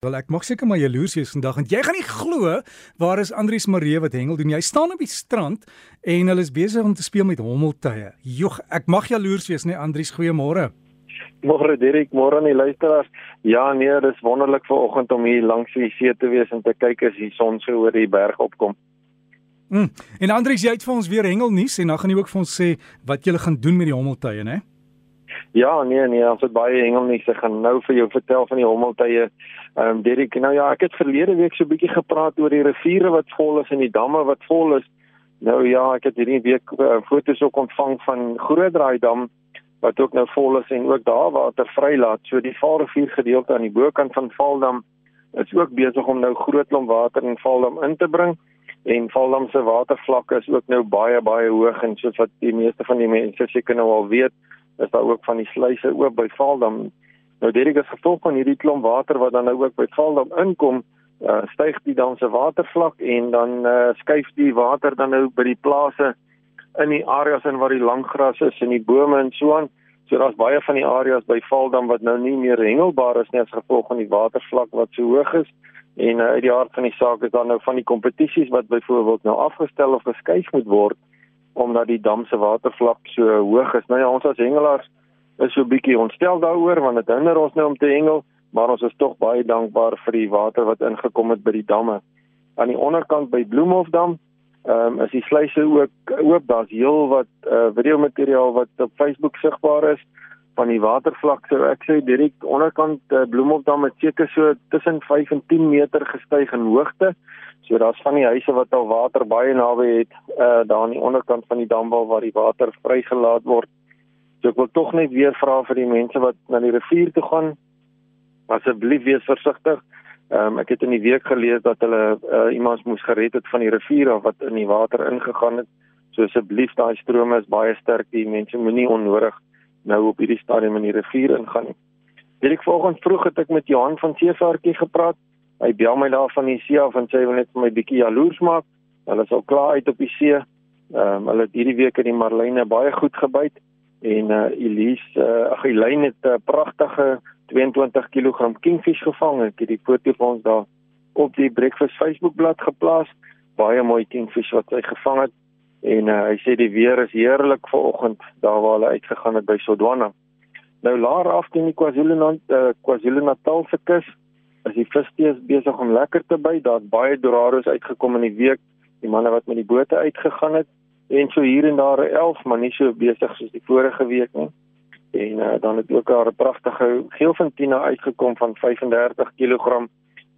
Wel ek mag seker maar jaloers wees vandag want jy gaan nie glo waar is Andrius Maree wat hengel doen. Hy staan op die strand en hulle is besig om te speel met hommeltuie. Jogg, ek mag jaloers wees, nee Andrius, goeiemôre. Môre Dirk, môre aan die luisteraars. Ja nee, dis wonderlik vanoggend om hier langs die see te wees en te kyk as die son so oor die berg opkom. Mm. En Andrius, jy het vir ons weer hengelnuus en dan gaan jy ook vir ons sê wat jy gaan doen met die hommeltuie, né? Ja, nee nee, ons het baie hengelnuus. Ek gaan nou vir jou vertel van die hommeltuie. Ehm um, Derek, nou ja, ek het verlede week so 'n bietjie gepraat oor die riviere wat vol is en die damme wat vol is. Nou ja, ek het hierdie week uh, foto's ook ontvang van Grootdraai dam wat ook nou vol is en ook daar water vrylaat. So die Vaalrivier gedeelte aan die bokant van Vaaldam is ook besig om nou groot klomp water in Vaaldam in te bring en Vaaldam se watervlak is ook nou baie baie hoog en soos wat die meeste van die mense seker nou al weet, is daar ook van die sluise oop by Vaaldam. Nou dit is gevolg van hierdie klomp water wat dan nou ook by Vaaldam inkom, uh, styg die dam se watervlak en dan uh, skuif die water dan nou by die plase in die areas in waar die langgras is en die bome en so aan. So daar's baie van die areas by Vaaldam wat nou nie meer hengelbaar is nie as gevolg van die watervlak wat so hoog is. En uh, uit die aard van die saak is dan nou van die kompetisies wat byvoorbeeld nou afgestel of geskuif moet word omdat die dam se watervlak so hoog is. Nou ja, ons as hengelaars is so bietjie ontstel daaroor want dit hinder ons nou om te hengel, maar ons is tog baie dankbaar vir die water wat ingekom het by die damme. Aan die onderkant by Bloemhofdam, ehm um, is die sluise ook oop. Daar's heel wat uh, video materiaal wat op Facebook sigbaar is van die watervlak. So ek sê direk onderkant uh, Bloemhofdam het seker so tussen 5 en 10 meter gestyg in hoogte. So daar's van die huise wat al water baie naby het, uh daar aan die onderkant van die damwal waar die water vrygelaat word. So ek wil tog net weer vra vir die mense wat na die rivier toe gaan, asseblief wees versigtig. Ehm um, ek het in die week gelees dat hulle uh iemand moes gered het van die rivier af wat in die water ingegaan het. So asseblief daai strome is baie sterk. Die mense moenie onnodig nou op hierdie stadium in die rivier ingaan nie. Hierdie volgende vroeg het ek met Johan van Seevaartjie gepraat hy bel my daar van die see af en sê hy wil net vir my bietjie jaloers maak. Hulle is al klaar uit op die see. Ehm um, hulle het hierdie week in die marline baie goed gebyt en uh Elise uh ag Elise het 'n uh, pragtige 22 kg kingfish gevang. Ek het die foto vir ons daar op die Breakfast Facebook bladsy geplaas. Baie mooi kingfish wat hy gevang het en uh hy sê die weer is heerlik vanoggend daar waar hulle uitgegaan het by Sodwana. Nou laer af teen die KwaZulu-Natal uh, KwaZulu-Natal se kus is die visstees besig om lekker te by. Daar's baie dorados uitgekom in die week. Die manne wat met die bote uitgegaan het en so hier en daar 11, maar nie so besig soos die vorige week nie. En uh, dan het ook daar 'n pragtige geelfintina uitgekom van 35 kg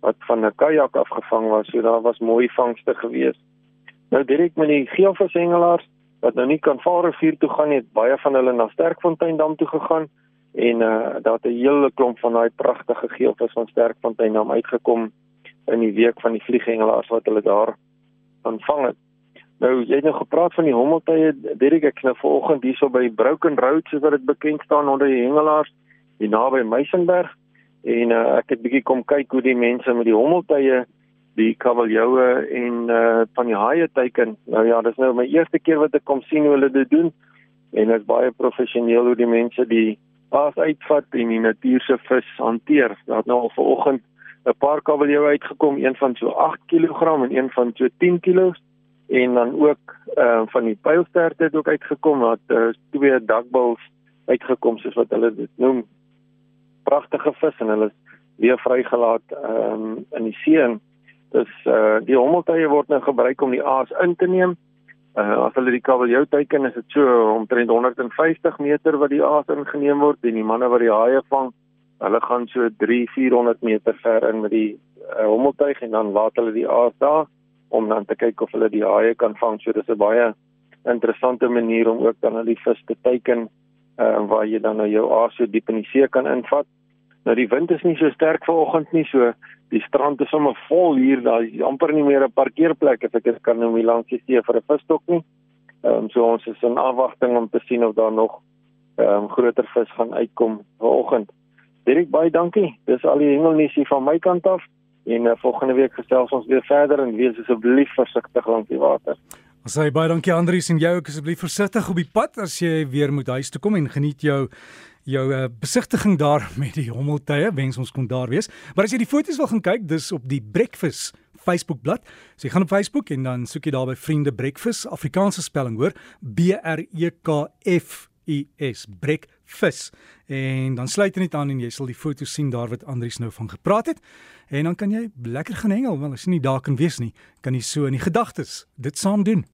wat van 'n kajak afgevang was. So daar was mooi vangste gewees. Nou direk met die geelvishengelaars wat nou nie kan Vaalrivier toe gaan nie, het baie van hulle na Sterkfontein dam toe gegaan en uh daar het 'n hele klomp van daai pragtige geelvis van Sterkfontein naam uitgekom in die week van die vlieghengelaars wat hulle daar ontvang het. Nou jy het nou gepraat van die hommeltye, Derek ek nou vanoggend hierso by Broken Road soos wat dit bekend staan onder die hengelaars hier naby Meisenberg en uh ek het bietjie kom kyk hoe die mense met die hommeltye die kavaljoue en uh van die haie teiken. Nou ja, dis nou my eerste keer wat ek kom sien hoe hulle dit doen en dit is baie professioneel hoe die mense die aas uitvat en die natuur se vis hanteer. Daar het nou al vanoggend 'n paar kabeljou uitgekom, een van so 8 kg en een van so 10 kg en dan ook uh van die pylsterte het ook uitgekom wat uh, twee duckbills uitgekom soos wat hulle dit noem. Pragtige vis en hulle is weer vrygelaat um in die see. Dus uh die hommeltuie word nou gebruik om die aas in te neem Uh, as hulle die kabeljou teiken is dit so omtrent 150 meter wat die aas ingeneem word en die manne wat die haie vang, hulle gaan so 3-400 meter ver in met die uh, hommeltuig en dan laat hulle die aas daar om dan te kyk of hulle die haie kan vang. So dis 'n baie interessante manier om ook dan al die vis te teiken uh, waar jy dan nou jou aas so diep in die see kan invat. Nou die wind is nie so sterk vanoggend nie, so die strand is sommer vol hier, daar is amper nie meer 'n parkeerplek as ek dit kan noem hier langs die see vir 'n visstok nie. Ehm um, so ons is in afwagting om te sien of daar nog ehm um, groter vis gaan uitkom vanoggend. Dirk baie dankie. Dis al die hengelnuus hier van my kant af en uh, volgende week gesels ons weer verder en wees asseblief versigtig langs die water. Ons sê baie dankie Andrius en jou asseblief versigtig op die pad as jy weer moet huis toe kom en geniet jou jou uh, besigtiging daar met die hommeltuie, wens ons kon daar wees. Maar as jy die foto's wil gaan kyk, dis op die Breakfast Facebook bladsy. So jy gaan op Facebook en dan soek jy daar by Vriende Breakfast, Afrikaanse spelling hoor, B R E K F U S Breakfast. En dan sluit net aan en jy sal die foto's sien daar wat Andrius nou van gepraat het. En dan kan jy lekker gaan hengel, want as jy nie daar kan wees nie, kan jy so in die gedagtes dit saam doen.